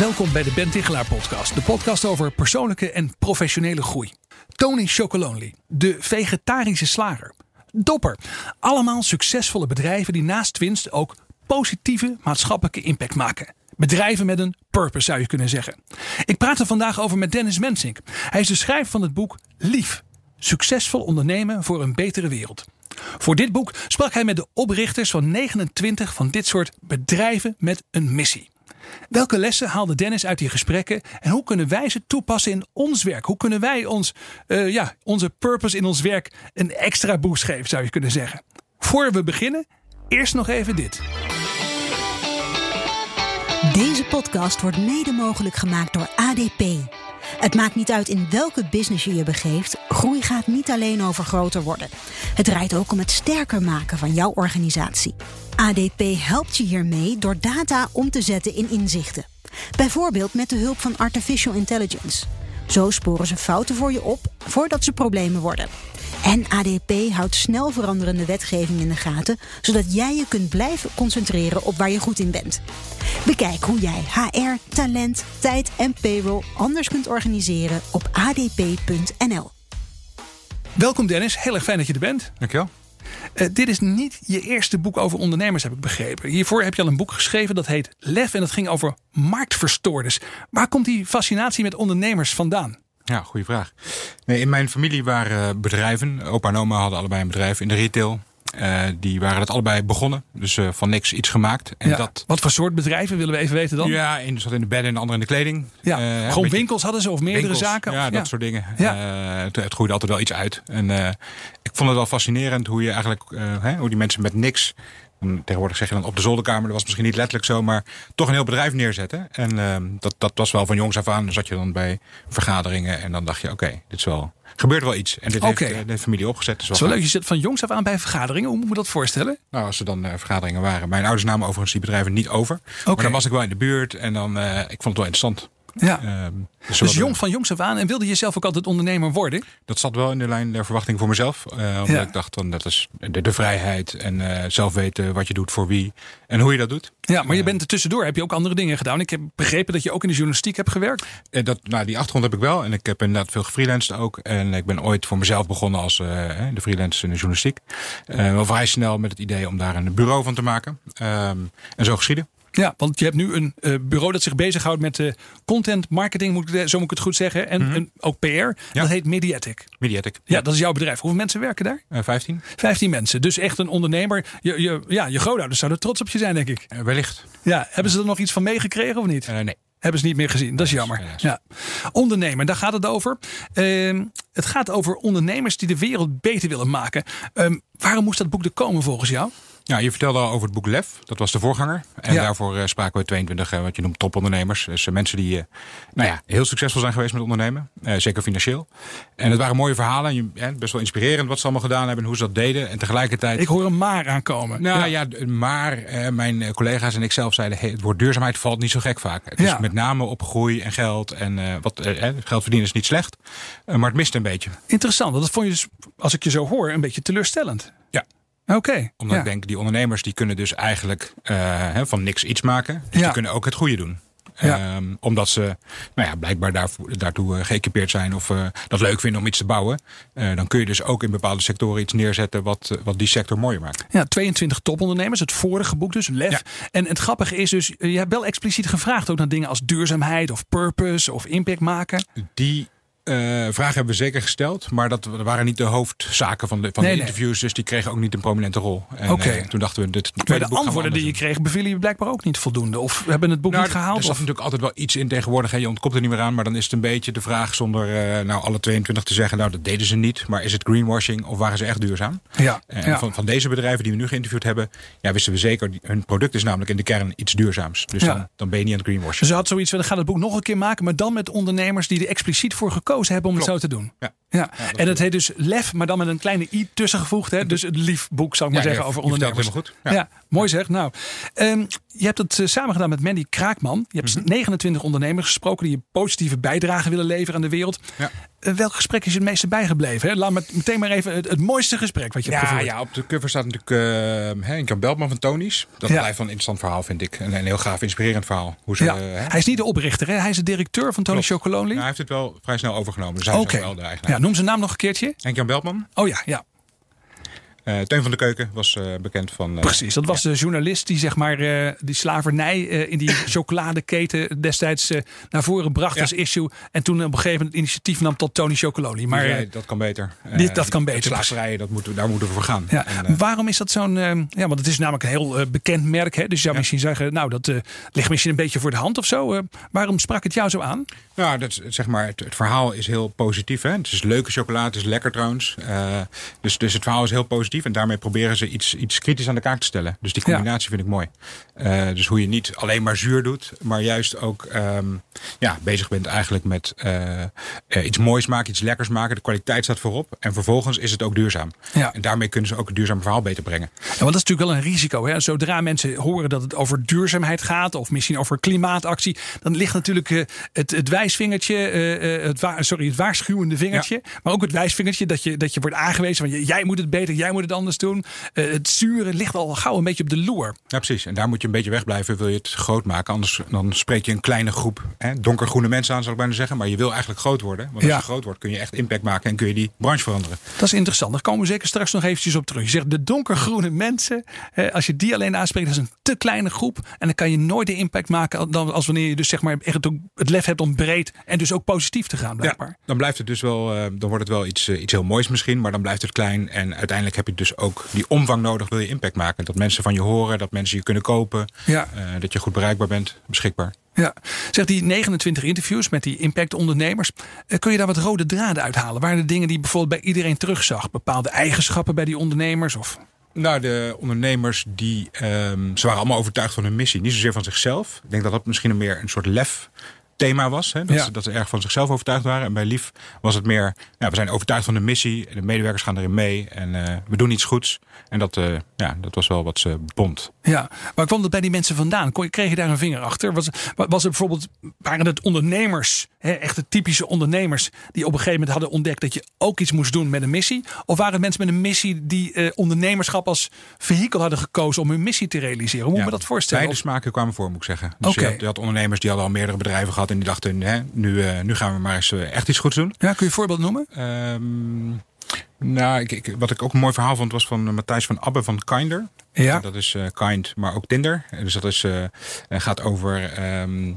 Welkom bij de Ben Tichelaar podcast. De podcast over persoonlijke en professionele groei. Tony Chocolonely, de vegetarische slager. Dopper. Allemaal succesvolle bedrijven die naast winst ook positieve maatschappelijke impact maken. Bedrijven met een purpose zou je kunnen zeggen. Ik praat er vandaag over met Dennis Mensink. Hij is de schrijver van het boek Lief. Succesvol ondernemen voor een betere wereld. Voor dit boek sprak hij met de oprichters van 29 van dit soort bedrijven met een missie. Welke lessen haalde Dennis uit die gesprekken en hoe kunnen wij ze toepassen in ons werk? Hoe kunnen wij ons, uh, ja, onze purpose in ons werk een extra boost geven, zou je kunnen zeggen? Voor we beginnen, eerst nog even dit. Deze podcast wordt mede mogelijk gemaakt door ADP. Het maakt niet uit in welke business je je begeeft. Groei gaat niet alleen over groter worden. Het draait ook om het sterker maken van jouw organisatie. ADP helpt je hiermee door data om te zetten in inzichten. Bijvoorbeeld met de hulp van artificial intelligence. Zo sporen ze fouten voor je op voordat ze problemen worden. En ADP houdt snel veranderende wetgeving in de gaten, zodat jij je kunt blijven concentreren op waar je goed in bent. Bekijk hoe jij HR, talent, tijd en payroll anders kunt organiseren op adp.nl. Welkom Dennis, heel erg fijn dat je er bent. Dankjewel. Uh, dit is niet je eerste boek over ondernemers, heb ik begrepen. Hiervoor heb je al een boek geschreven dat heet Lef en dat ging over marktverstoorders. Waar komt die fascinatie met ondernemers vandaan? Ja, goede vraag. Nee, in mijn familie waren bedrijven. Opa en oma hadden allebei een bedrijf in de retail. Uh, die waren het allebei begonnen. Dus uh, van niks iets gemaakt. En ja, dat... Wat voor soort bedrijven willen we even weten dan? Ja, een zat in de bedden en de andere in de kleding. Ja, uh, gewoon beetje... winkels hadden ze of meerdere winkels, zaken? Ja, of, dat soort dingen. Ja. Het, het, groeide altijd wel iets uit. En ik vond het wel fascinerend hoe je eigenlijk, hè, hoe die mensen met niks Tegenwoordig zeg je dan op de zolderkamer, dat was misschien niet letterlijk zo, maar toch een heel bedrijf neerzetten. En uh, dat, dat was wel van jongs af aan. Dan zat je dan bij vergaderingen en dan dacht je, oké, okay, dit is wel, gebeurt wel iets. En dit okay. heeft de familie opgezet. Dus Zo leuk, je zit van jongs af aan bij vergaderingen. Hoe moet je dat voorstellen? Nou, als er dan uh, vergaderingen waren. Mijn ouders namen overigens die bedrijven niet over. Okay. Maar dan was ik wel in de buurt en dan, uh, ik vond het wel interessant. Ja. Um, dus, dus jong van jongs af aan. En wilde je zelf ook altijd ondernemer worden? Dat zat wel in de lijn der verwachting voor mezelf. Uh, omdat ja. ik dacht, dan, dat is de, de vrijheid. En uh, zelf weten wat je doet voor wie. En hoe je dat doet. Ja, maar je bent er tussendoor. Heb je ook andere dingen gedaan? Ik heb begrepen dat je ook in de journalistiek hebt gewerkt. Uh, dat, nou, die achtergrond heb ik wel. En ik heb inderdaad veel gefreelanced ook. En ik ben ooit voor mezelf begonnen als de freelance in de journalistiek. wel vrij snel met het idee om daar een bureau van te maken. Um, en zo geschieden. Ja, want je hebt nu een uh, bureau dat zich bezighoudt met uh, content marketing, moet ik, zo moet ik het goed zeggen. En, mm -hmm. en ook PR. Ja. Dat heet Mediatic. Mediatic. Ja. ja, dat is jouw bedrijf. Hoeveel mensen werken daar? Uh, 15. 15 mensen. Dus echt een ondernemer. Je, je, ja, je grootouders zouden trots op je zijn, denk ik. Wellicht. Ja, hebben ze er nog iets van meegekregen of niet? Nee. Hebben ze niet meer gezien. Dat is jammer. Ja. Ondernemer, daar gaat het over. Uh, het gaat over ondernemers die de wereld beter willen maken. Uh, waarom moest dat boek er komen volgens jou? Ja, je vertelde al over het boek Lef. Dat was de voorganger. En ja. daarvoor uh, spraken we 22, uh, wat je noemt, topondernemers. Dus uh, mensen die nou ja, heel succesvol zijn geweest met ondernemen. zeker financieel. En het waren mooie verhalen. Best wel inspirerend wat ze allemaal gedaan hebben en hoe ze dat deden. En tegelijkertijd... Ik hoor een maar aankomen. Nou ja, ja maar mijn collega's en ik zelf zeiden... Hey, het woord duurzaamheid valt niet zo gek vaak. Het is met name op groei en geld. En wat, geld verdienen is niet slecht. maar het mist een beetje. Interessant. Dat vond je dus, als ik je zo hoor, een beetje teleurstellend. Oké. Okay, Omdat ja. ik denk, die ondernemers die kunnen dus eigenlijk uh, van niks iets maken. Dus ja. die kunnen ook het goede doen. Ja. Um, omdat ze nou ja, blijkbaar daarvoor, daartoe uh, geëquipeerd zijn of uh, dat leuk vinden om iets te bouwen. Uh, dan kun je dus ook in bepaalde sectoren iets neerzetten wat, wat die sector mooier maakt. Ja, 22 topondernemers, het vorige boek dus, LEF. Ja. En het grappige is dus, je hebt wel expliciet gevraagd ook naar dingen als duurzaamheid of purpose of impact maken. Die uh, vragen hebben we zeker gesteld, maar dat waren niet de hoofdzaken van de, van nee, de interviews, nee. dus die kregen ook niet een prominente rol. Oké. Okay. Uh, toen dachten we, dit maar de antwoorden die je kreeg bevielen je blijkbaar ook niet voldoende, of hebben het boek nou, niet gehaald? Er zat natuurlijk altijd wel iets in tegenwoordig, hè. je ontkomt er niet meer aan, maar dan is het een beetje de vraag zonder uh, nou alle 22 te zeggen, nou dat deden ze niet, maar is het greenwashing of waren ze echt duurzaam? Ja. Van, van deze bedrijven die we nu geïnterviewd hebben, ja, wisten we zeker, hun product is namelijk in de kern iets duurzaams. Dus ja. dan, dan ben je niet aan het greenwashen. Dus ze had zoiets van, dan gaat het boek nog een keer maken, maar dan met ondernemers die er expliciet voor gekozen gekozen hebben om het zo te doen. Ja. Ja. en het heet dus Lef, maar dan met een kleine i tussengevoegd. Hè? Dus het lief boek, zou ik maar zeggen, over ondernemers. helemaal goed. Ja. mooi zeg. Nou, ehm, je hebt het eh, samen gedaan met Mandy Kraakman. Je hebt Mhm. 29 ondernemers gesproken die een positieve bijdrage willen leveren aan de wereld. Eh, welk gesprek is je het meeste bijgebleven? Hè? Laat me meteen maar even het, het mooiste gesprek wat je hebt Ja, gevoerd. ja, op de cover staat natuurlijk uh, Henk Beltman van Tony's. Dat blijft wel een interessant verhaal, vind ik. En een heel gaaf, inspirerend verhaal. Hoe ze, Ja. eh, hè? Hij is niet de oprichter, hè? hij is de directeur van Tony. Chocolonely. Nou, hij heeft het wel vrij snel overgenomen. Dus hij Oké. is ook wel de eigenaar. Noem zijn naam nog een keertje. Henk-Jan Beltman. Oh ja, ja. Eh Teun van de Keuken was eh, bekend van... eh, Precies, dat was de journalist die zeg maar die slavernij in die chocoladeketen destijds naar voren bracht Ja. als issue. En toen op een gegeven moment initiatief nam tot Tony Chocolonely. Maar dat kan beter. dit- dat kan beter. Slaverijen, dat moeten, we- daar moeten we voor gaan. ja, En, waarom is dat zo'n... ja, want het is namelijk een heel bekend merk. Hè? Dus je zou misschien zeggen, nou dat ligt misschien een beetje voor de hand of zo. Waarom sprak het jou zo aan? Nou, dat, zeg maar, het, het verhaal is heel positief. Hè? Het is leuke chocolade, het is lekker trouwens. Eh, dus, dus het verhaal is heel positief. En daarmee proberen ze iets, iets kritisch aan de kaak te stellen. Dus die Ja. combinatie vind ik mooi. Eh, dus hoe je niet alleen maar zuur doet, maar juist ook ehm, ja, bezig bent eigenlijk met eh, iets moois maken, iets lekkers maken. De kwaliteit staat voorop. En vervolgens is het ook duurzaam. Ja. En daarmee kunnen ze ook het duurzaam verhaal beter brengen. Ja, want dat is natuurlijk wel een risico. Hè? Zodra mensen horen dat het over duurzaamheid gaat, of misschien over klimaatactie, dan ligt natuurlijk het, het wijsvingertje, eh, eh, het, wa- sorry, het waarschuwende vingertje, maar ook het wijsvingertje dat je, dat je wordt aangewezen van jij moet het beter, jij moet het anders doen. Eh, het zure ligt al gauw een beetje op de loer. Ja, precies. En daar moet je een beetje wegblijven, wil je het groot maken. Anders dan spreek je een kleine groep hè, donkergroene mensen aan, zal ik bijna zeggen. Maar je wil eigenlijk groot worden. Want als Ja. je groot wordt, kun je echt impact maken en kun je die branche veranderen. Dat is interessant. Daar komen we zeker straks nog eventjes op terug. Je zegt de donkergroene mensen, eh, als je die alleen aanspreekt, dat is een te kleine groep. En dan kan je nooit de impact maken dan als wanneer je dus zeg maar echt het lef hebt om breed en dus ook positief te gaan blijkbaar. dan blijft het dus wel, eh, dan wordt het wel iets, eh, iets heel moois misschien, maar dan blijft het klein. En uiteindelijk heb je dus ook die omvang nodig, wil je impact maken. Dat mensen van je horen, dat mensen je kunnen kopen, Ja. eh, dat je goed bereikbaar bent, beschikbaar. Ja, zeg die 29 interviews met die impact-ondernemers. kun je daar wat rode draden uithalen? Waren er dingen die bijvoorbeeld bij iedereen terugzag? Bepaalde eigenschappen bij die ondernemers? Of... Nou, de ondernemers die ehm, ze waren allemaal overtuigd van hun missie. Niet zozeer van zichzelf. Ik denk dat dat misschien een meer een soort lef thema was. Hè? Dat, Ja. ze, dat ze erg van zichzelf overtuigd waren. En bij Lief was het meer, ja, we zijn overtuigd van de missie. De medewerkers gaan erin mee. En eh, we doen iets goeds. En dat, eh, ja, dat was wel wat ze bond. Ja, maar kwam dat bij die mensen vandaan? Kreeg je daar een vinger achter? Was, was er bijvoorbeeld, waren het ondernemers, hè, echte typische ondernemers, die op een gegeven moment hadden ontdekt dat je ook iets moest doen met een missie? Of waren het mensen met een missie die eh, ondernemerschap als vehikel hadden gekozen om hun missie te realiseren? Hoe moet je dat voorstellen? Beide smaken kwamen voor, moet ik zeggen. Dus je, had, je had ondernemers die hadden al meerdere bedrijven gehad. En die dachten, hè, nu, eh, nu gaan we maar eens eh, echt iets goeds doen. Ja, kun je een voorbeeld noemen? Ehm, nou, ik, ik- wat ik ook een mooi verhaal vond was van eh, Matthijs van Abbe van Kinder. Ja. Dat is Kind, maar ook Tinder. Dus dat is, gaat over ehm, eh,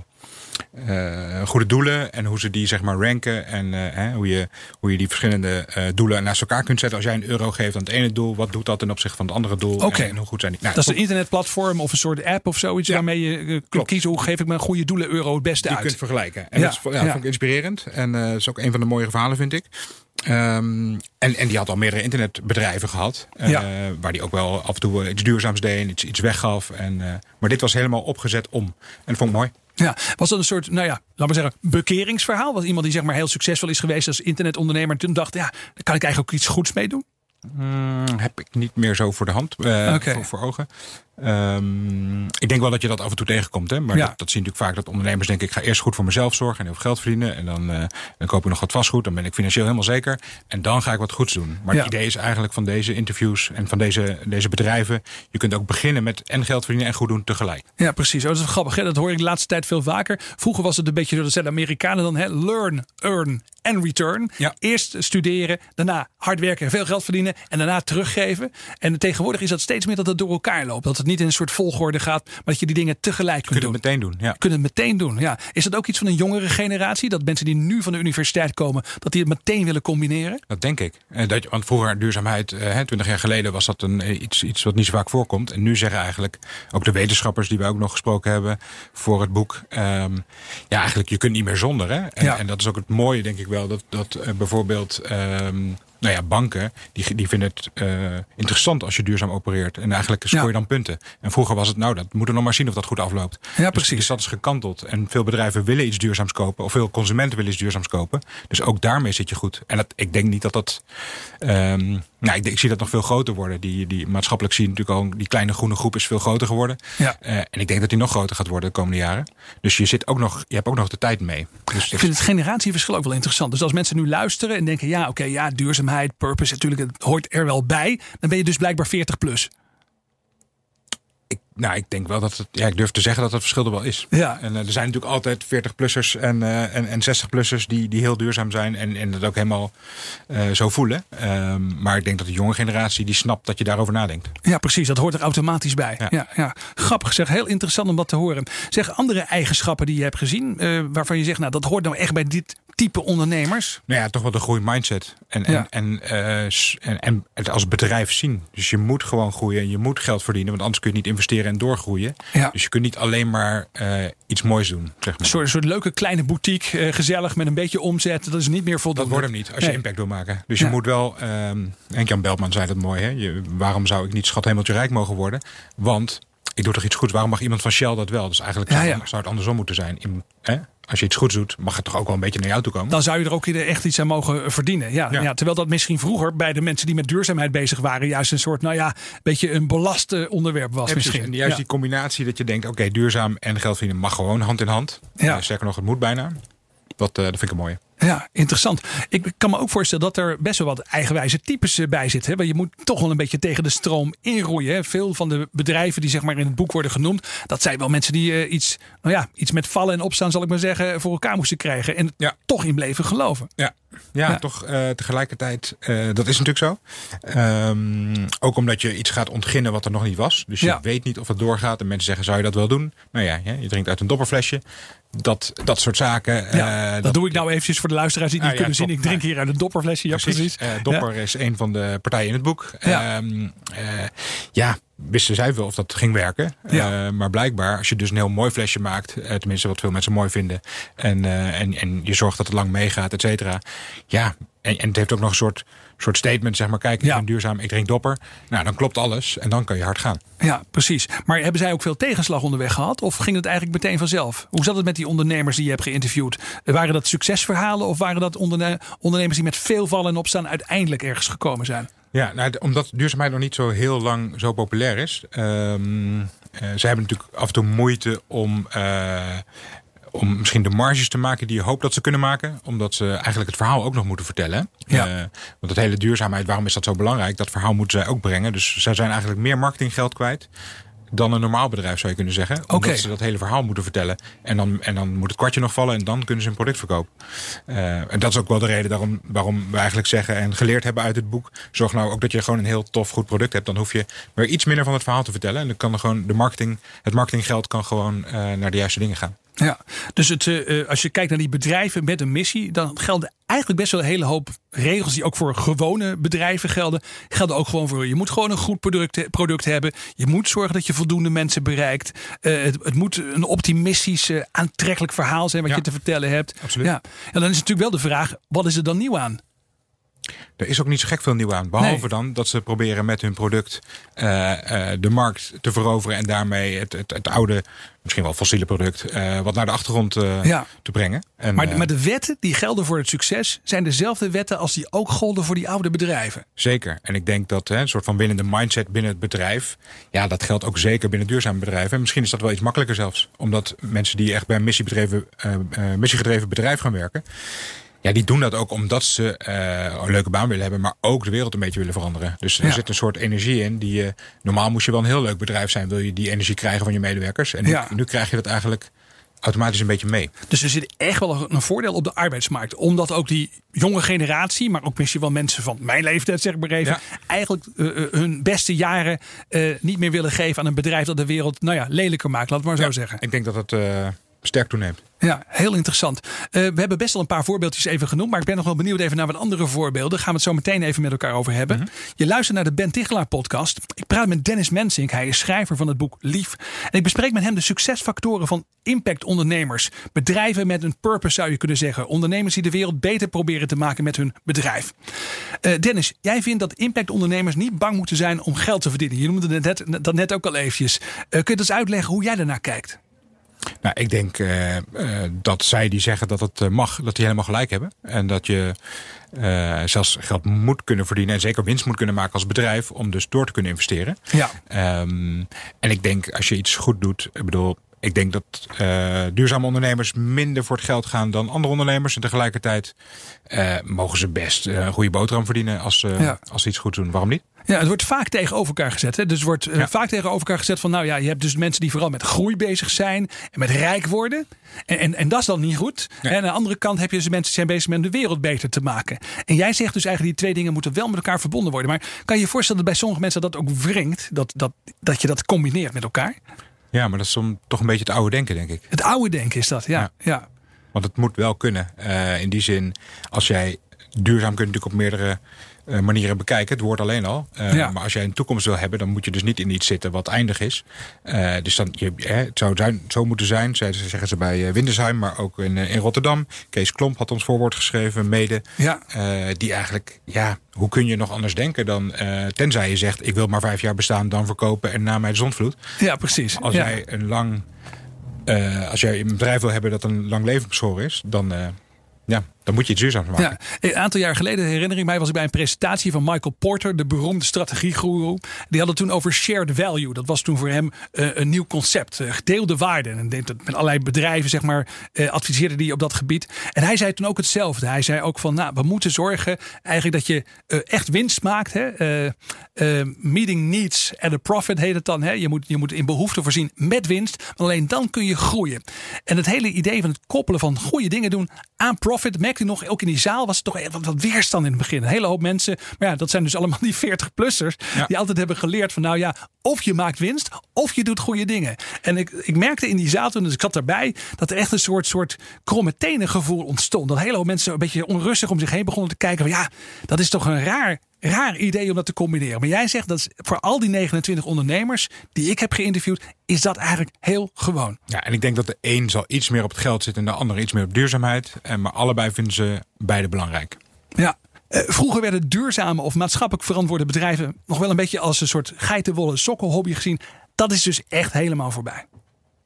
goede doelen en hoe ze die zeg maar ranken. En eh, hè, hoe, je, hoe je die verschillende eh, doelen naast elkaar kunt zetten. Als jij een euro geeft aan het ene doel, wat doet dat ten opzichte van het andere doel? Oké. En, en hoe goed zijn die? Nou, Dat is een internetplatform of een soort app of zoiets Ja. waarmee je eh, kunt Klopt. kiezen hoe geef ik mijn goede doelen euro het beste die uit. kunt vergelijken. En Ja, dat, is- ja, vond ik inspirerend. En eh dat is ook een van de mooie verhalen, vind ik. Ehm, en, en die had al meerdere internetbedrijven gehad. eh. Waar die ook wel af en toe eh, iets duurzaams deed en iets, iets weggaf. En, eh, maar dit was helemaal opgezet om. En dat vond ik mooi. Ja, was dat een soort, nou ja, laten we zeggen, bekeringsverhaal? Was iemand die zeg maar heel succesvol is geweest als internetondernemer en toen dacht, ja, daar kan ik eigenlijk ook iets goeds mee doen? Hmm, heb ik niet meer zo voor de hand, Oké. voor, voor ogen. Ehm, ik denk wel dat je dat af en toe tegenkomt. Hè? Maar Ja. dat, dat zie je natuurlijk vaak dat ondernemers denken... ik ga eerst goed voor mezelf zorgen en heel veel geld verdienen. En dan, eh, dan koop ik nog wat vastgoed. Dan ben ik financieel helemaal zeker. En dan ga ik wat goeds doen. Maar Ja. het idee is eigenlijk van deze interviews en van deze, deze bedrijven... je kunt ook beginnen met en geld verdienen en goed doen tegelijk. Ja, precies. Oh, dat is grappig. Hè? Dat hoor ik de laatste tijd veel vaker. Vroeger was het een beetje zo, dat zeiden de Amerikanen dan, hè, learn, earn en return. Ja. Eerst studeren, daarna hard werken, veel geld verdienen en daarna teruggeven. En tegenwoordig is dat steeds meer dat het door elkaar loopt. Dat het niet in een soort volgorde gaat, maar dat je die dingen tegelijk kunt doen. het meteen doen, ja. kunnen het meteen doen. Ja. Is dat ook iets van een jongere generatie? Dat mensen die nu van de universiteit komen, dat die het meteen willen combineren? Dat denk ik. Eh, Dat, je- want vroeger duurzaamheid, eh, twintig jaar geleden was dat een, eh, iets, iets wat niet zo vaak voorkomt. En nu zeggen eigenlijk ook de wetenschappers die wij ook nog gesproken hebben voor het boek. ehm, ja, eigenlijk je kunt niet meer zonder. Hè? En, Ja. en dat is ook het mooie denk ik wel. Dat, dat eh, bijvoorbeeld ehm, Nou ja, banken die, die vinden het uh, interessant als je duurzaam opereert. En eigenlijk scoor je dan punten. En vroeger was het, nou, dat moeten we nog maar zien of dat goed afloopt. Ja, precies. Dus dat is gekanteld. En veel bedrijven willen iets duurzaams kopen. Of veel consumenten willen iets duurzaams kopen. Dus ook daarmee zit je goed. En dat, ik denk niet dat dat. Um, nou, ik, ik, zie dat nog veel groter worden. Die, die maatschappelijk zie je natuurlijk al, die kleine groene groep is veel groter geworden. Ja. Uh, en ik denk dat die nog groter gaat worden de komende jaren. Dus je, zit ook nog, je hebt ook nog de tijd mee. Dus ik vind het generatieverschil ook wel interessant. Dus als mensen nu luisteren en denken, ja, oké, okay, ja, duurzaamheid, purpose, natuurlijk, het hoort er wel bij. Dan ben je dus blijkbaar 40 plus. Nou, ik denk wel dat het. Ja, ik durf te zeggen dat het verschil er wel is. Ja. En uh, er zijn natuurlijk altijd 40-plussers en, uh, en, en 60-plussers die, die heel duurzaam zijn en, en dat ook helemaal uh, zo voelen. Um, maar ik denk dat de jonge generatie die snapt dat je daarover nadenkt. Ja, precies. Dat hoort er automatisch bij. Ja. Ja, ja. Grappig zeg. Heel interessant om dat te horen. Zeg andere eigenschappen die je hebt gezien, waarvan je zegt, nou, dat hoort nou echt bij dit type ondernemers? Nou ja, toch wel de groeimindset. En, Ja. en, en, uh, en, en het als bedrijf zien. Dus je moet gewoon groeien en je moet geld verdienen. Want anders kun je niet investeren en doorgroeien. Ja. Dus je kunt niet alleen maar uh, iets moois doen. Zeg maar. Een soort, soort leuke kleine boutique, uh, gezellig met een beetje omzet. Dat is niet meer voldoende. Dat wordt hem niet als je Nee. impact wil maken. Dus je moet wel. Um, en Jan Beltman zei dat mooi. Hè? Je, waarom zou ik niet schat hemeltje rijk mogen worden? Want ik doe toch iets goeds. Waarom mag iemand van Shell dat wel? Dus eigenlijk Ja, zou, ja. zou het andersom moeten zijn. In, hè? Als je iets goeds doet, mag het toch ook wel een beetje naar jou toe komen. Dan zou je er ook echt iets aan mogen verdienen. Ja, ja. Ja. terwijl dat misschien vroeger bij de mensen die met duurzaamheid bezig waren, juist een soort, nou ja, beetje een belast eh, onderwerp was Ja, misschien. En juist die combinatie dat je denkt, oké, duurzaam en geld verdienen mag gewoon hand in hand. Ja. Eh, sterker nog, het moet bijna. Dat, eh, dat vind ik een mooie. Ja, interessant. Ik kan me ook voorstellen dat er best wel wat eigenwijze types eh, bij zitten. hè. Want je moet toch wel een beetje tegen de stroom inroeien. hè. Veel van de bedrijven die zeg maar in het boek worden genoemd, dat zijn wel mensen die eh, iets, nou ja, iets met vallen en opstaan, zal ik maar zeggen, voor elkaar moesten krijgen. En Ja. toch in bleven geloven. Ja, ja, Ja. toch eh, tegelijkertijd, eh, dat is natuurlijk zo. Ehm, ook omdat je iets gaat ontginnen wat er nog niet was. Dus je Ja. weet niet of het doorgaat. En mensen zeggen, zou je dat wel doen? Nou ja, je drinkt uit een dopperflesje. Dat, dat soort zaken. Ja, eh, dat, doe ik nou eventjes voor de luisteraars die het Ah, niet ja, kunnen zien. Ik drink hier uit een dopperflesje. Ja, precies. Dopper is een van de partijen in het boek. Ja. Ehm, eh, ja, wisten zij wel of dat ging werken. Ja. Eh, maar blijkbaar, als je dus een heel mooi flesje maakt, eh, tenminste wat veel mensen mooi vinden, en, eh, en, en je zorgt dat het lang meegaat, et cetera. Ja, en, en het heeft ook nog een soort, soort statement, zeg maar, kijk, ik Ja. ben duurzaam, ik drink dopper. Nou, dan klopt alles en dan kan je hard gaan. Ja, precies. Maar hebben zij ook veel tegenslag onderweg gehad? Of ging het eigenlijk meteen vanzelf? Hoe zat het met die ondernemers die je hebt geïnterviewd? Waren dat succesverhalen of waren dat onderne- ondernemers die met veel vallen en opstaan uiteindelijk ergens gekomen zijn? Ja, nou, omdat duurzaamheid nog niet zo heel lang zo populair is. eh, ze hebben natuurlijk af en toe moeite om, eh, om misschien de marges te maken die je hoopt dat ze kunnen maken. Omdat ze eigenlijk het verhaal ook nog moeten vertellen. Ja. Eh, want het hele duurzaamheid, waarom is dat zo belangrijk? Dat verhaal moeten zij ook brengen. Dus zij zijn eigenlijk meer marketinggeld kwijt dan een normaal bedrijf zou je kunnen zeggen. Omdat Oké. ze dat hele verhaal moeten vertellen. En dan, en dan moet het kwartje nog vallen en dan kunnen ze een product verkopen. Eh, en dat is ook wel de reden daarom, waarom we eigenlijk zeggen en geleerd hebben uit het boek. Zorg nou ook dat je gewoon een heel tof goed product hebt. Dan hoef je weer iets minder van het verhaal te vertellen. En dan kan er gewoon de marketing, het marketinggeld kan gewoon eh, naar de juiste dingen gaan. Ja, dus het, eh, eh, als je kijkt naar die bedrijven met een missie, dan gelden eigenlijk best wel een hele hoop regels die ook voor gewone bedrijven gelden. Gelden ook gewoon voor je moet gewoon een goed product, product hebben. Je moet zorgen dat je voldoende mensen bereikt. Eh, het, het moet een optimistisch, aantrekkelijk verhaal zijn wat Ja. je te vertellen hebt. Absoluut. Ja. En dan is natuurlijk wel de vraag: wat is er dan nieuw aan? Er is ook niet zo gek veel nieuw aan. Behalve Nee. dan dat ze proberen met hun product eh, eh, de markt te veroveren. En daarmee het, het, het oude, misschien wel fossiele product, eh, wat naar de achtergrond Ja. te brengen. En, Maar, maar de wetten die gelden voor het succes zijn dezelfde wetten als die ook golden voor die oude bedrijven. Zeker. En ik denk dat hè, een soort van winnende mindset binnen het bedrijf. Ja, dat geldt ook zeker binnen duurzame bedrijven. En misschien is dat wel iets makkelijker zelfs. Omdat mensen die echt bij een missiebedreven, eh, missiegedreven bedrijf gaan werken. Ja, die doen dat ook omdat ze eh, een leuke baan willen hebben, maar ook de wereld een beetje willen veranderen. Dus er Ja. zit een soort energie in die je. Normaal moest je wel een heel leuk bedrijf zijn, wil je die energie krijgen van je medewerkers. En nu, Ja. nu krijg je dat eigenlijk automatisch een beetje mee. Dus er zit echt wel een voordeel op de arbeidsmarkt. Omdat ook die jonge generatie, maar ook misschien wel mensen van mijn leeftijd, zeg ik maar even, Ja. eigenlijk eh, eh, hun beste jaren eh, niet meer willen geven aan een bedrijf dat de wereld nou ja, lelijker maakt, laat het maar zo Ja, zeggen. Ik denk dat het. eh, sterk toeneemt. Ja, heel interessant. Uh, we hebben best wel een paar voorbeeldjes even genoemd. Maar ik ben nog wel benieuwd even naar wat andere voorbeelden. Daar gaan we het zo meteen even met elkaar over hebben. Mm -hmm. Je luistert naar de Ben Tichelaar podcast. Ik praat met Dennis Mensink. Hij is schrijver van het boek Lief. En ik bespreek met hem de succesfactoren van impactondernemers. Bedrijven met een purpose zou je kunnen zeggen. Ondernemers die de wereld beter proberen te maken met hun bedrijf. Uh, Dennis, jij vindt dat impactondernemers niet bang moeten zijn om geld te verdienen. Je noemde net, dat net ook al eventjes. Uh, kun je eens uitleggen hoe jij daarnaar kijkt? Nou, ik denk uh, uh, dat zij die zeggen dat het mag, dat die helemaal gelijk hebben. En dat je uh, zelfs geld moet kunnen verdienen en zeker winst moet kunnen maken als bedrijf om dus door te kunnen investeren. Ja. Um, en ik denk als je iets goed doet, ik bedoel, ik denk dat uh, duurzame ondernemers minder voor het geld gaan dan andere ondernemers. En tegelijkertijd uh, mogen ze best een goede boterham verdienen als, ja. als ze iets goed doen. Waarom niet? Ja, het wordt vaak tegenover elkaar gezet. Hè? Dus het wordt ja. vaak tegenover elkaar gezet van, nou ja, je hebt dus mensen die vooral met groei bezig zijn en met rijk worden. En, en, en dat is dan niet goed. Ja. En aan de andere kant heb je dus mensen die zijn bezig met de wereld beter te maken. En jij zegt dus eigenlijk die twee dingen moeten wel met elkaar verbonden worden. Maar kan je je voorstellen dat bij sommige mensen dat ook wringt? Dat, dat, dat je dat combineert met elkaar? Ja, maar dat is toch een beetje het oude denken, denk ik. Het oude denken is dat, ja. ja. ja. Want het moet wel kunnen. Uh, in die zin, als jij duurzaam kunt natuurlijk op meerdere uh, manieren bekijken. Het woord alleen al. Uh, ja. Maar als jij een toekomst wil hebben, dan moet je dus niet in iets zitten wat eindig is. Uh, dus dan, je, het zou zijn, zo moeten zijn, zeggen ze bij Windesheim, maar ook in, in Rotterdam. Kees Klomp had ons voorwoord geschreven, mede. Ja. die eigenlijk, ja, hoe kun je nog anders denken dan, tenzij je zegt, ik wil maar vijf jaar bestaan, dan verkopen en na mij de zonvloed. Ja, precies. Als ja. jij een lang, als jij een bedrijf wil hebben dat een lang levensbeschoren is, dan... Ja, dan moet je iets duurzaams maken. Ja, een aantal jaar geleden, herinner ik mij, was ik bij een presentatie van Michael Porter, de beroemde strategiegoeroe. Die had het toen over shared value. Dat was toen voor hem uh, een nieuw concept, uh, gedeelde waarde. En deed het met allerlei bedrijven, zeg maar, uh, adviseerde die op dat gebied. En hij zei toen ook hetzelfde. Hij zei ook van, nou, we moeten zorgen eigenlijk dat je echt winst maakt. Hè? meeting needs at a profit heet het dan. Hè? Je, moet, je moet in behoefte voorzien met winst. Alleen dan kun je groeien. En het hele idee van het koppelen van goede dingen doen aan profit, merkte nog, ook in die zaal was het toch wat, wat weerstand in het begin. Een hele hoop mensen, maar ja, dat zijn dus allemaal die 40-plussers, ja. die altijd hebben geleerd van nou ja, of je maakt winst, of je doet goede dingen. En ik, ik merkte in die zaal toen, dus ik zat daarbij, dat er echt een soort, soort kromme tenen gevoel ontstond. Dat hele hoop mensen een beetje onrustig om zich heen begonnen te kijken van ja, dat is toch een raar raar idee om dat te combineren. Maar jij zegt dat voor al die 29 ondernemers die ik heb geïnterviewd, is dat eigenlijk heel gewoon. Ja, en ik denk dat de een zal iets meer op het geld zitten en de ander iets meer op duurzaamheid. Maar allebei vinden ze beide belangrijk. Ja. Vroeger werden duurzame of maatschappelijk verantwoorde bedrijven nog wel een beetje als een soort geitenwolle sokkelhobby gezien. Dat is dus echt helemaal voorbij.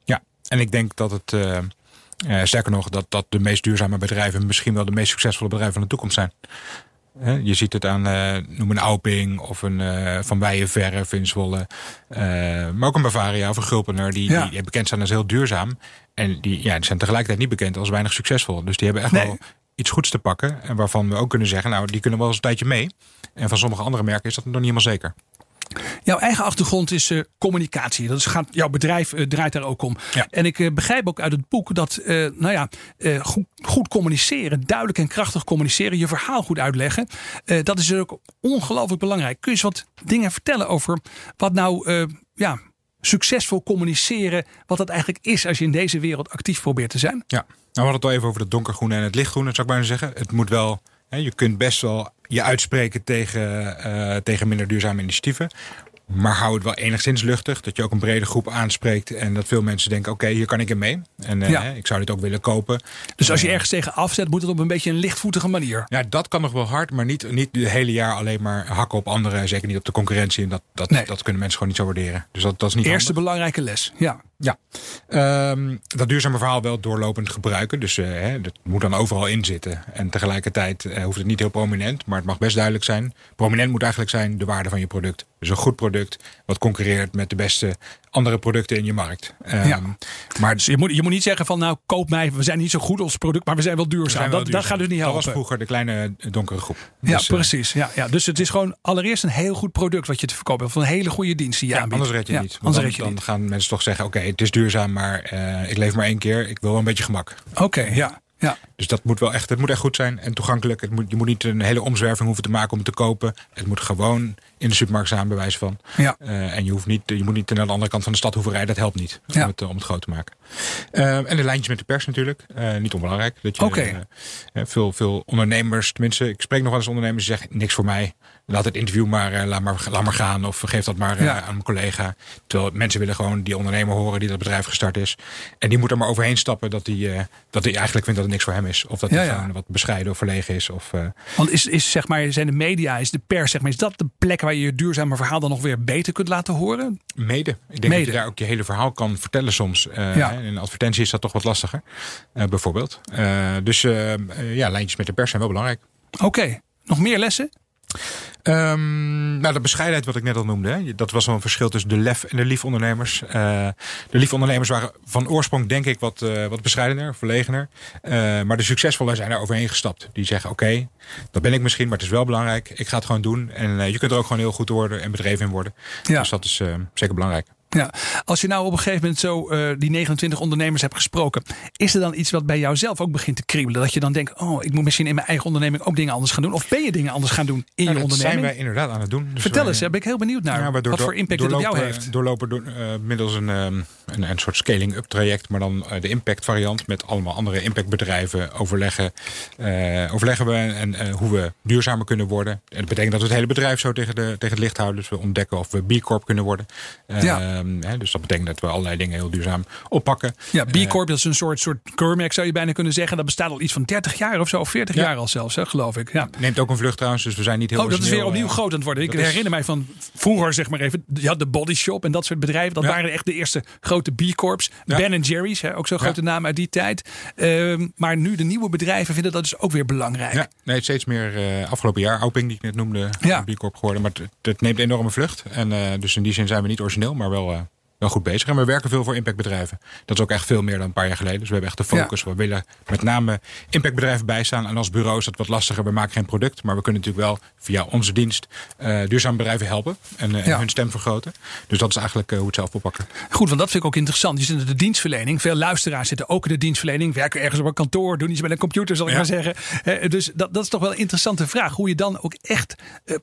Ja, en ik denk dat het. Uh, uh, sterker nog, dat, dat de meest duurzame bedrijven misschien wel de meest succesvolle bedrijven van de toekomst zijn. Je ziet het aan, uh, noem een Auping of een uh, Van Bijenverf in Zwolle. Uh, maar ook een Bavaria of een Gulpener. Die, ja. die bekend zijn als heel duurzaam. En die, ja, die zijn tegelijkertijd niet bekend als weinig succesvol. Dus die hebben echt nee. wel iets goeds te pakken. En waarvan we ook kunnen zeggen, nou die kunnen wel eens een tijdje mee. En van sommige andere merken is dat nog niet helemaal zeker. Jouw eigen achtergrond is uh, communicatie. Dat is, gaat, jouw bedrijf uh, draait daar ook om. Ja. En ik uh, begrijp ook uit het boek dat nou ja, goed, goed, communiceren, duidelijk en krachtig communiceren, je verhaal goed uitleggen, dat is ook ongelooflijk belangrijk. Kun je eens wat dingen vertellen over wat nou ja, succesvol communiceren, wat dat eigenlijk is als je in deze wereld actief probeert te zijn? Ja, nou, we hadden het al even over het donkergroene en het lichtgroene, zou ik bijna zeggen. Het moet wel, je kunt best wel je uitspreken tegen, uh, tegen minder duurzame initiatieven. Maar hou het wel enigszins luchtig. Dat je ook een brede groep aanspreekt. En dat veel mensen denken, oké, okay, hier kan ik in mee. En uh, ja. ik zou dit ook willen kopen. Dus als je ergens tegen afzet, moet het op een beetje een lichtvoetige manier. Ja, dat kan nog wel hard. Maar niet, niet het hele jaar alleen maar hakken op anderen. Zeker niet op de concurrentie. En dat, dat, nee. dat kunnen mensen gewoon niet zo waarderen. Dus dat, dat is niet Eerste handig. belangrijke les, ja. Ja, um, dat duurzame verhaal wel doorlopend gebruiken. Dus uh, hè, dat moet dan overal in zitten. En tegelijkertijd uh, hoeft het niet heel prominent, maar het mag best duidelijk zijn. Prominent moet eigenlijk zijn de waarde van je product. Dus een goed product wat concurreert met de beste andere producten in je markt. Um, ja. Maar dus je moet, je moet niet zeggen van nou koop mij, we zijn niet zo goed als product, maar we zijn wel duurzaam. Zijn wel dat, dat gaat dus niet helpen. Dat was vroeger de kleine donkere groep. Ja, dus, precies. Ja, ja. Dus het is gewoon allereerst een heel goed product wat je te verkopen hebt. Of een hele goede dienst die je ja, aanbiedt. Anders red je ja, niet. Anders dan, red je dan niet. gaan mensen toch zeggen, oké, okay, het is duurzaam, maar uh, ik leef maar één keer. Ik wil wel een beetje gemak. Oké, okay, ja. Ja. Dus dat moet wel echt, het moet echt goed zijn en toegankelijk. Het moet, je moet niet een hele omzwerving hoeven te maken om het te kopen. Het moet gewoon in de supermarkt bij wijze van. Ja. Eh, en je, hoeft niet, je moet niet naar de andere kant van de stad hoeven rijden. Dat helpt niet Ja. om, het, eh, om het groot te maken. Eh, en de lijntjes met de pers natuurlijk. Niet onbelangrijk. Dat je, veel, veel ondernemers, tenminste, ik spreek nog wel eens ondernemers die zeggen niks voor mij. Laat het interview maar, eh, laat maar, laat maar gaan. Of geef dat maar eh, Ja. aan een collega. Terwijl mensen willen gewoon die ondernemer horen die dat bedrijf gestart is. En die moet er maar overheen stappen dat hij eh, dat hij eigenlijk vindt dat het niks voor hem is. Of dat hij Ja, ja. gewoon wat bescheiden of verlegen is. Of, Want is, is, zeg maar, zijn de media, is de pers, zeg maar, is dat de plek waar je je duurzame verhaal dan nog weer beter kunt laten horen? Mede. Ik denk Mede. dat je daar ook je hele verhaal kan vertellen soms. Ja. hè, In een advertentie is dat toch wat lastiger, bijvoorbeeld. Dus ja, lijntjes met de pers zijn wel belangrijk. Oké, nog meer lessen? Ehm, nou, de bescheidenheid wat ik net al noemde. Hè, dat was wel een verschil tussen de lef en de lief ondernemers. Eh, de lief ondernemers waren van oorsprong denk ik wat, eh, wat bescheidener, verlegener. Eh, maar de succesvolle zijn daar overheen gestapt. Die zeggen oké, dat ben ik misschien, maar het is wel belangrijk. Ik ga het gewoon doen. En je kunt er ook gewoon heel goed worden en bedreven in worden. Ja. Dus dat is zeker belangrijk. Ja, als je nou op een gegeven moment zo eh, die 29 ondernemers hebt gesproken, is er dan iets wat bij jou zelf ook begint te kriebelen? Dat je dan denkt, oh, ik moet misschien in mijn eigen onderneming ook dingen anders gaan doen. Of ben je dingen anders gaan doen in Nou, je dat onderneming? zijn wij inderdaad aan het doen. Dus Vertel wij- eens, daar ben ik heel benieuwd naar. Wat voor impact het op jou heeft. Doorlopen door, eh, middels een, ehm, een, een soort scaling-up traject, maar dan eh, de impact variant met allemaal andere impactbedrijven overleggen. overleggen we en hoe we duurzamer kunnen worden. En dat betekent dat we het hele bedrijf zo tegen, de, tegen het licht houden. Dus we ontdekken of we B Corp kunnen worden. Ja. Hè, dus dat betekent dat we allerlei dingen heel duurzaam oppakken. Ja, B Eh, Corp dat is een soort, soort keurmerk zou je bijna kunnen zeggen. Dat bestaat al iets van 30 jaar of zo, of 40 Ja. jaar al zelfs, hè, geloof ik. Ja. Neemt ook een vlucht trouwens, dus we zijn niet heel Oh, dat is weer opnieuw eh, groot aan het worden. Ik dat is- herinner mij van vroeger, zeg maar even, je had de Body Shop en dat soort bedrijven. Dat Ja. waren echt de eerste grote B Corps. Ben Jerry's, hè, ook zo'n grote naam uit die tijd. Ehm, maar nu de nieuwe bedrijven vinden dat dus ook weer belangrijk. Ja, nee, steeds meer eh, afgelopen jaar. Auping, die ik net noemde, Ja. B Corp geworden. Maar het, het neemt enorme vlucht. En dus in die zin zijn we niet origineel, maar wel, wel goed bezig. En we werken veel voor impactbedrijven. Dat is ook echt veel meer dan een paar jaar geleden. Dus we hebben echt de focus. We willen met name impactbedrijven bijstaan. En als bureau is dat wat lastiger. We maken geen product. Maar we kunnen natuurlijk wel via onze dienst eh duurzame bedrijven helpen. En, eh, Ja. hun stem vergroten. Dus dat is eigenlijk eh, hoe het zelf oppakken. Goed, want dat vind ik ook interessant. Je zit in de dienstverlening. Veel luisteraars zitten ook in de dienstverlening. Werken ergens op een kantoor, doen iets met een computer, zal ik Ja. maar zeggen. Dus dat, dat is toch wel een interessante vraag. Hoe je dan ook echt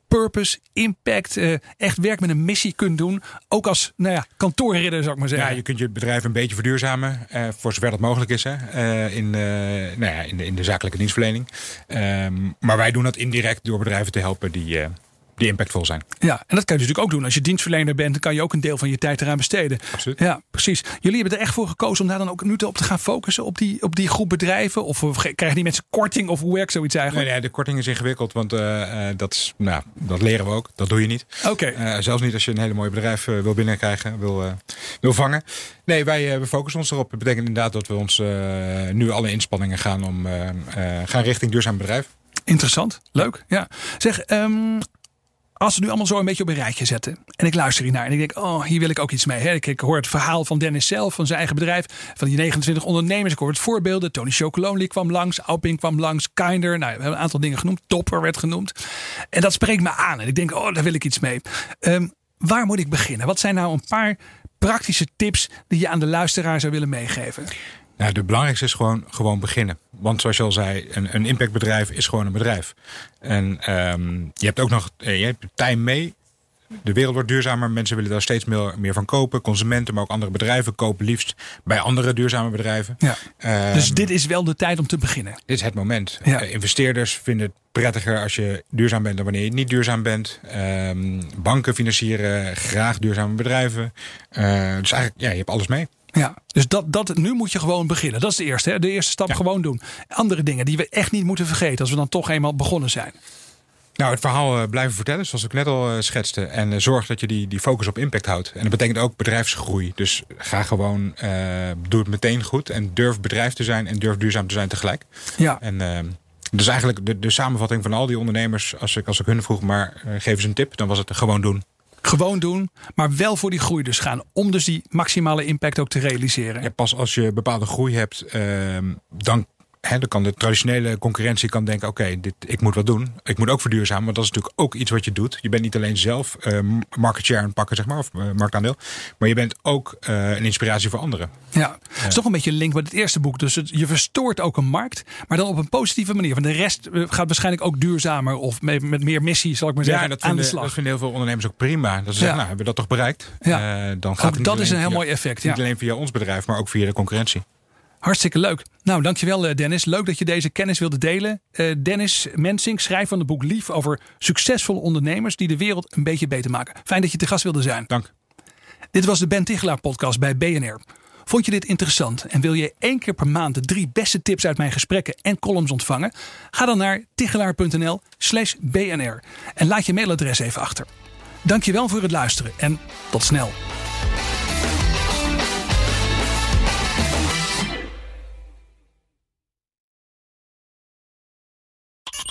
purpose, impact, echt werk met een missie kunt doen. Ook als nou ja, zou ik maar zeggen. Ja, je kunt je bedrijf een beetje verduurzamen, eh, voor zover dat mogelijk is, hè, eh, in, eh, nou ja, in, de, in de zakelijke dienstverlening. Ehm, maar wij doen dat indirect door bedrijven te helpen die, die impactvol zijn. Ja, en dat kan je natuurlijk ook doen. Als je dienstverlener bent, dan kan je ook een deel van je tijd eraan besteden. Absoluut. Ja, precies. Jullie hebben er echt voor gekozen om daar dan ook nu op te gaan focussen op die, op die groep bedrijven? Of krijgen die mensen korting of hoe werkt zoiets eigenlijk? Nee, nee, de korting is ingewikkeld, want eh, eh, dat, is, nou, dat leren we ook. Dat doe je niet. Oké. Eh, zelfs niet als je een hele mooie bedrijf wil binnenkrijgen, wil, wil vangen. Nee, wij we focussen ons erop. Dat betekent inderdaad dat we ons nu alle inspanningen gaan om gaan richting duurzaam bedrijf. Interessant, leuk. Ja. Zeg, ehm, als we nu allemaal zo een beetje op een rijtje zetten. En ik luister hiernaar en ik denk, oh, hier wil ik ook iets mee. Hè? Ik, hoor het verhaal van Dennis zelf, van zijn eigen bedrijf. Van die 29 ondernemers. Ik hoor het voorbeelden. Tony Chocolonely kwam langs. Auping kwam langs. Kinder. Nou, we hebben een aantal dingen genoemd. Topper werd genoemd. En dat spreekt me aan. En ik denk, oh, daar wil ik iets mee. Ehm, waar moet ik beginnen? Wat zijn nou een paar praktische tips die je aan de luisteraar zou willen meegeven? Nou, de belangrijkste is gewoon, gewoon beginnen. Want zoals je al zei, een, een impactbedrijf is gewoon een bedrijf. En ehm, je hebt ook nog eh, je hebt tijd mee. De wereld wordt duurzamer. Mensen willen daar steeds meer, meer van kopen. Consumenten, maar ook andere bedrijven kopen liefst bij andere duurzame bedrijven. Ja. Ehm, Dus dit is wel de tijd om te beginnen. dit is het moment. Ja. Eh, investeerders vinden het prettiger als je duurzaam bent dan wanneer je niet duurzaam bent. Ehm, banken financieren graag duurzame bedrijven. Eh, dus eigenlijk, ja, je hebt alles mee. Ja, dus dat, dat, nu moet je gewoon beginnen. Dat is de eerste. Hè? De eerste stap Ja. gewoon doen. Andere dingen die we echt niet moeten vergeten als we dan toch eenmaal begonnen zijn. Nou, het verhaal eh, blijven vertellen, zoals ik net al eh, schetste. En eh, zorg dat je die, die focus op impact houdt. En dat betekent ook bedrijfsgroei. Dus ga gewoon, eh, doe het meteen goed. En durf bedrijf te zijn en durf duurzaam te zijn tegelijk. Ja, En dus eigenlijk de, de samenvatting van al die ondernemers. Als ik, als ik hun vroeg, maar geef eens een tip. Dan was het gewoon doen. Gewoon doen. Maar wel voor die groei dus gaan. Om dus die maximale impact ook te realiseren. Ja, pas als je bepaalde groei hebt, ehm, dan hè, dan kan de traditionele concurrentie kan denken: oké, dit ik moet wat doen. Ik moet ook verduurzamen, want dat is natuurlijk ook iets wat je doet. Je bent niet alleen zelf uh, market share aan het pakken, zeg maar, of uh, marktaandeel. Maar je bent ook uh, een inspiratie voor anderen. Ja, het is toch een beetje een link met het eerste boek. Dus het, je verstoort ook een markt, maar dan op een positieve manier. Want de rest gaat waarschijnlijk ook duurzamer of met, met meer missie, zal ik maar zeggen, ja, dat aan vinden, de slag. Dat vinden heel veel ondernemers ook prima. Dat ze zeggen, nou, hebben we dat toch bereikt? Ja. dan gaat ook dat is een heel mooi effect. Niet ja. alleen via ons bedrijf, maar ook via de concurrentie. Hartstikke leuk. Nou, dankjewel Dennis. Leuk dat je deze kennis wilde delen. Uh, Dennis Mensing, schrijver van het boek Lief over succesvolle ondernemers die de wereld een beetje beter maken. Fijn dat je te gast wilde zijn. Dank. Dit was de Ben Tichelaar podcast bij BNR. Vond je dit interessant en wil je één keer per maand de drie beste tips uit mijn gesprekken en columns ontvangen? Ga dan naar tichelaar.nl slash BNR en laat je mailadres even achter. Dankjewel voor het luisteren en tot snel.